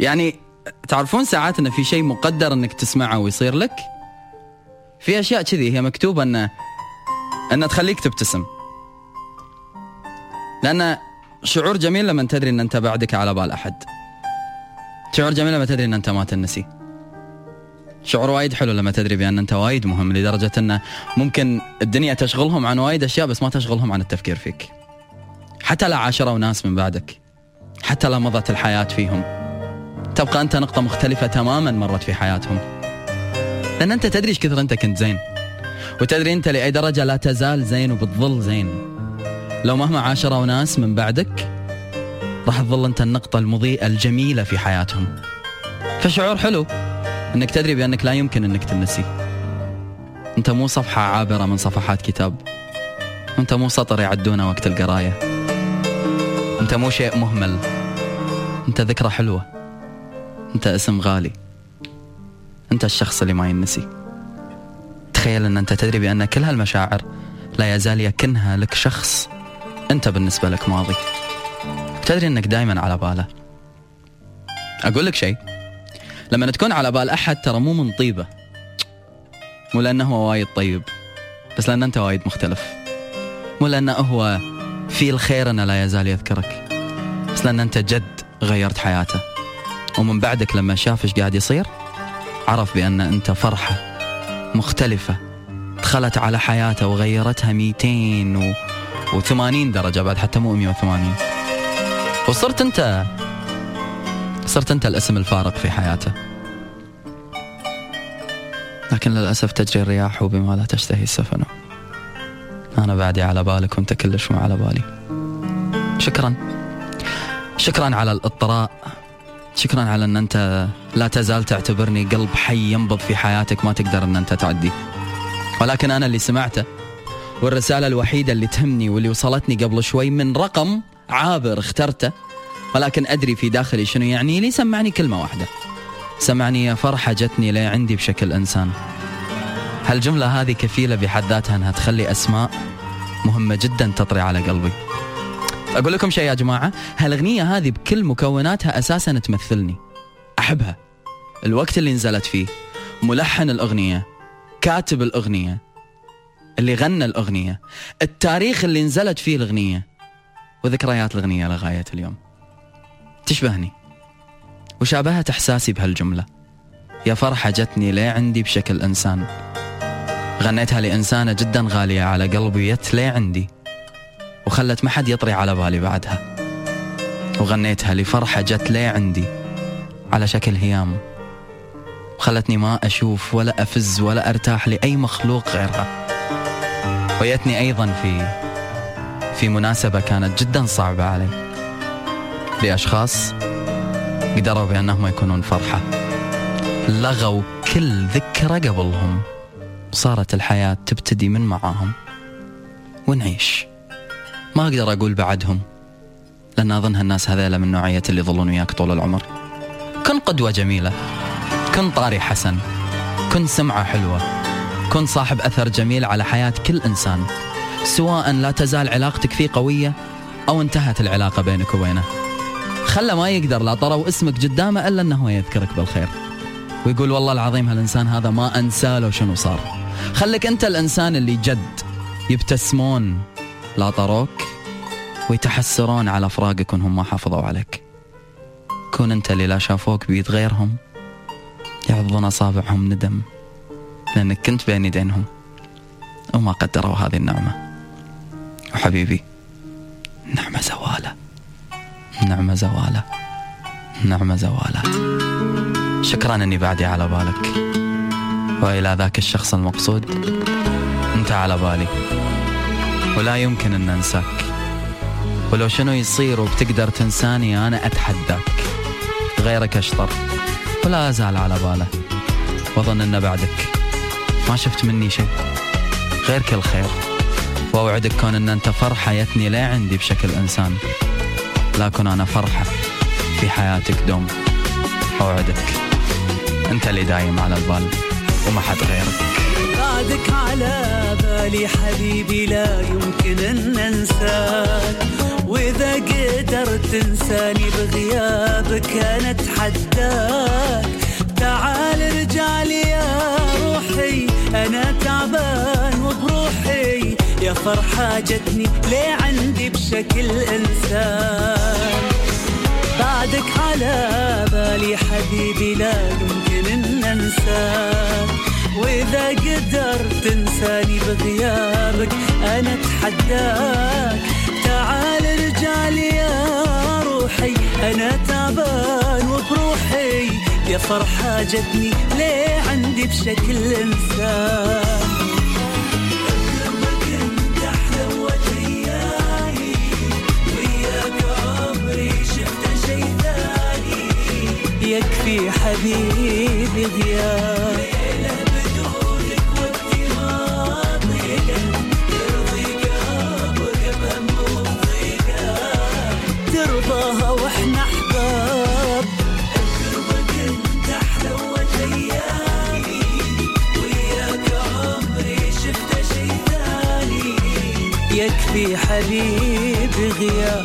يعني تعرفون ساعات انه في شيء مقدر إنك تسمعه ويصير لك؟ في أشياء كذي هي مكتوبة انه انه تخليك تبتسم. لأن شعور جميل لما تدري إن أنت بعدك على بال أحد. شعور جميل لما تدري إن أنت ما تنسي. شعور وايد حلو لما تدري بأن أنت وايد مهم لدرجة انه ممكن الدنيا تشغلهم عن وايد أشياء بس ما تشغلهم عن التفكير فيك. حتى لا عاشروا ناس من بعدك. حتى لا مضت الحياة فيهم. تبقى أنت نقطة مختلفة تماما مرت في حياتهم لأن أنت تدري إيش كثر أنت كنت زين وتدري أنت لأي درجة لا تزال زين وبتظل زين لو مهما عاشروا ناس من بعدك راح تظل أنت النقطة المضيئة الجميلة في حياتهم. فشعور حلو إنك تدري بأنك لا يمكن إنك تنسي. أنت مو صفحة عابرة من صفحات كتاب. أنت مو سطر يعدونه وقت القراية. أنت مو شيء مهمل. أنت ذكرى حلوة. أنت اسم غالي. أنت الشخص اللي ما ينسي. تخيل أن أنت تدري بأن كل هالمشاعر لا يزال يكنها لك شخص أنت بالنسبة لك ماضي. تدري أنك دائما على باله أقول لك شيء لما تكون على بال أحد ترى مو من طيبة مو لأنه هو وايد طيب بس لأن أنت وايد مختلف مو لأنه هو في الخير أنه لا يزال يذكرك بس لأن أنت جد غيرت حياته ومن بعدك لما شاف إيش قاعد يصير عرف بأن أنت فرحة مختلفة دخلت على حياته وغيرتها 280 درجة بعد حتى مو 180 وصرت انت صرت أنت الاسم الفارق في حياته. لكن للأسف تجري الرياح بما لا تشتهي السفن. أنا بعدي على بالك وأنت كلش مو على بالي. شكرا. شكرا على الاطراء. شكرا على إن أنت لا تزال تعتبرني قلب حي ينبض في حياتك ما تقدر إن أنت تعدي. ولكن أنا اللي سمعته والرسالة الوحيدة اللي تهمني واللي وصلتني قبل شوي من رقم عابر اخترته ولكن أدري في داخلي شنو يعني لي سمعني كلمة واحدة. سمعني يا فرحة جتني لي عندي بشكل إنسان. هالجملة هذه كفيلة بحد ذاتها أنها تخلي أسماء مهمة جدا تطري على قلبي. أقول لكم شيء يا جماعة هالأغنية هذه بكل مكوناتها أساسا تمثلني. أحبها. الوقت اللي نزلت فيه ملحن الأغنية كاتب الأغنية اللي غنى الأغنية التاريخ اللي نزلت فيه الأغنية وذكريات الأغنية لغاية اليوم. تشبهني. وشابهت إحساسي بهالجملة. يا فرحة جتني ليه عندي بشكل إنسان. غنيتها لإنسانة جدا غالية على قلبي يت ليه عندي؟ وخلت ما حد يطري على بالي بعدها. وغنيتها لفرحة جت ليه عندي على شكل هيام. وخلتني ما أشوف ولا أفز ولا أرتاح لأي مخلوق غيرها. ويتني أيضا في في مناسبة كانت جدا صعبة علي. لأشخاص قدروا بأنهم يكونون فرحة. لغوا كل ذكرى قبلهم. صارت الحياة تبتدي من معاهم. ونعيش. ما أقدر أقول بعدهم لأن أظن هالناس هذيلا من نوعية اللي يظلون وياك طول العمر. كن قدوة جميلة كن طاري حسن كن سمعة حلوة كن صاحب أثر جميل على حياة كل إنسان سواء لا تزال علاقتك فيه قوية أو انتهت العلاقة بينك وبينه. خله ما يقدر لا طروا اسمك قدامه إلا أنه يذكرك بالخير. ويقول والله العظيم هالإنسان هذا ما أنسى له شنو صار. خليك أنت الإنسان اللي جد يبتسمون لا طروك. ويتحسرون على فراقك وانهم ما حافظوا عليك. كون أنت اللي لا شافوك بيد غيرهم يعضون أصابعهم ندم لأنك كنت بين يدينهم وما قدروا هذه النعمة. وحبيبي نعمة زوالة نعمة زوالة نعمة زوالة. شكرا إني بعدي على بالك. وإلى ذاك الشخص المقصود أنت على بالي. ولا يمكن أن أنساك. ولو شنو يصير وبتقدر تنساني أنا أتحداك. غيرك أشطر. ولا أزال على باله. وأظن ان بعدك. ما شفت مني شيء. غير كل خير. وأوعدك كون إن أنت فرحة يتني لا عندي بشكل إنسان. لكن أنا فرحة في حياتك دوم. أوعدك. أنت اللي دايم على البال. وما حد غيرك. بعدك على بالي حبيبي لا يمكن أن أنساك. وإذا قدرت تنساني بغيابك أنا اتحداك تعال رجال يا روحي أنا تعبان وبروحي. يا فرحة جتني ليه عندي بشكل إنسان. بعدك على بالي حبيبي لا يمكن إن انساك وإذا قدرت تنساني بغيابك أنا أتحداك. تعال رجال يا روحي أنا تعبان وبروحي يا فرحة جتني ليه عندي بشكل ثاني يكفي حبيبي غياب يكفي حبيبي غياب.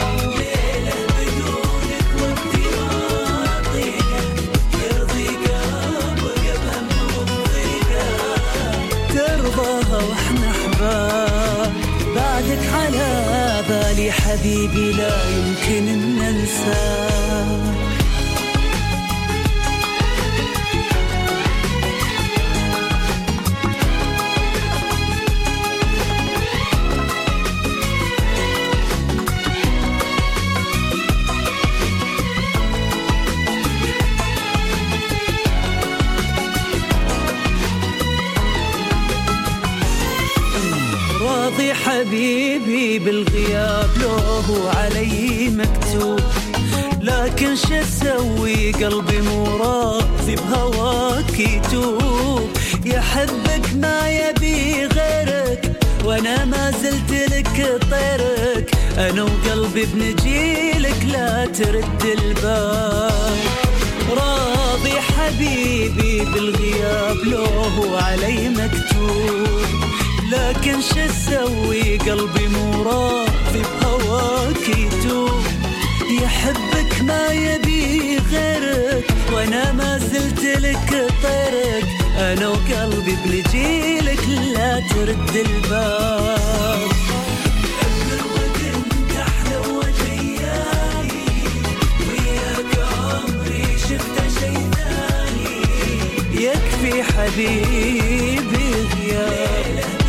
ترضاها وإحنا أحباب. بعدك على بالي حبيبي لا يمكن أن انساك حبيبي بالغياب لو هو علي مكتوب. لكن شو أسوي؟ قلبي مو راضي بهواك يتوب. يحبك ما يبي غيرك وأنا ما زلت لك طيرك. أنا وقلبي بنجيلك لا ترد الباب راضي حبيبي بالغياب لو هو علي مكتوب. لكن شو أسوي؟ قلبي مو راضي بهواك يتوب يحبك ما يبي غيرك وأنا ما زلت لك طيرك أنا وقلبي بنجيلك لا ترد الباب. يكفي حبيبي غياب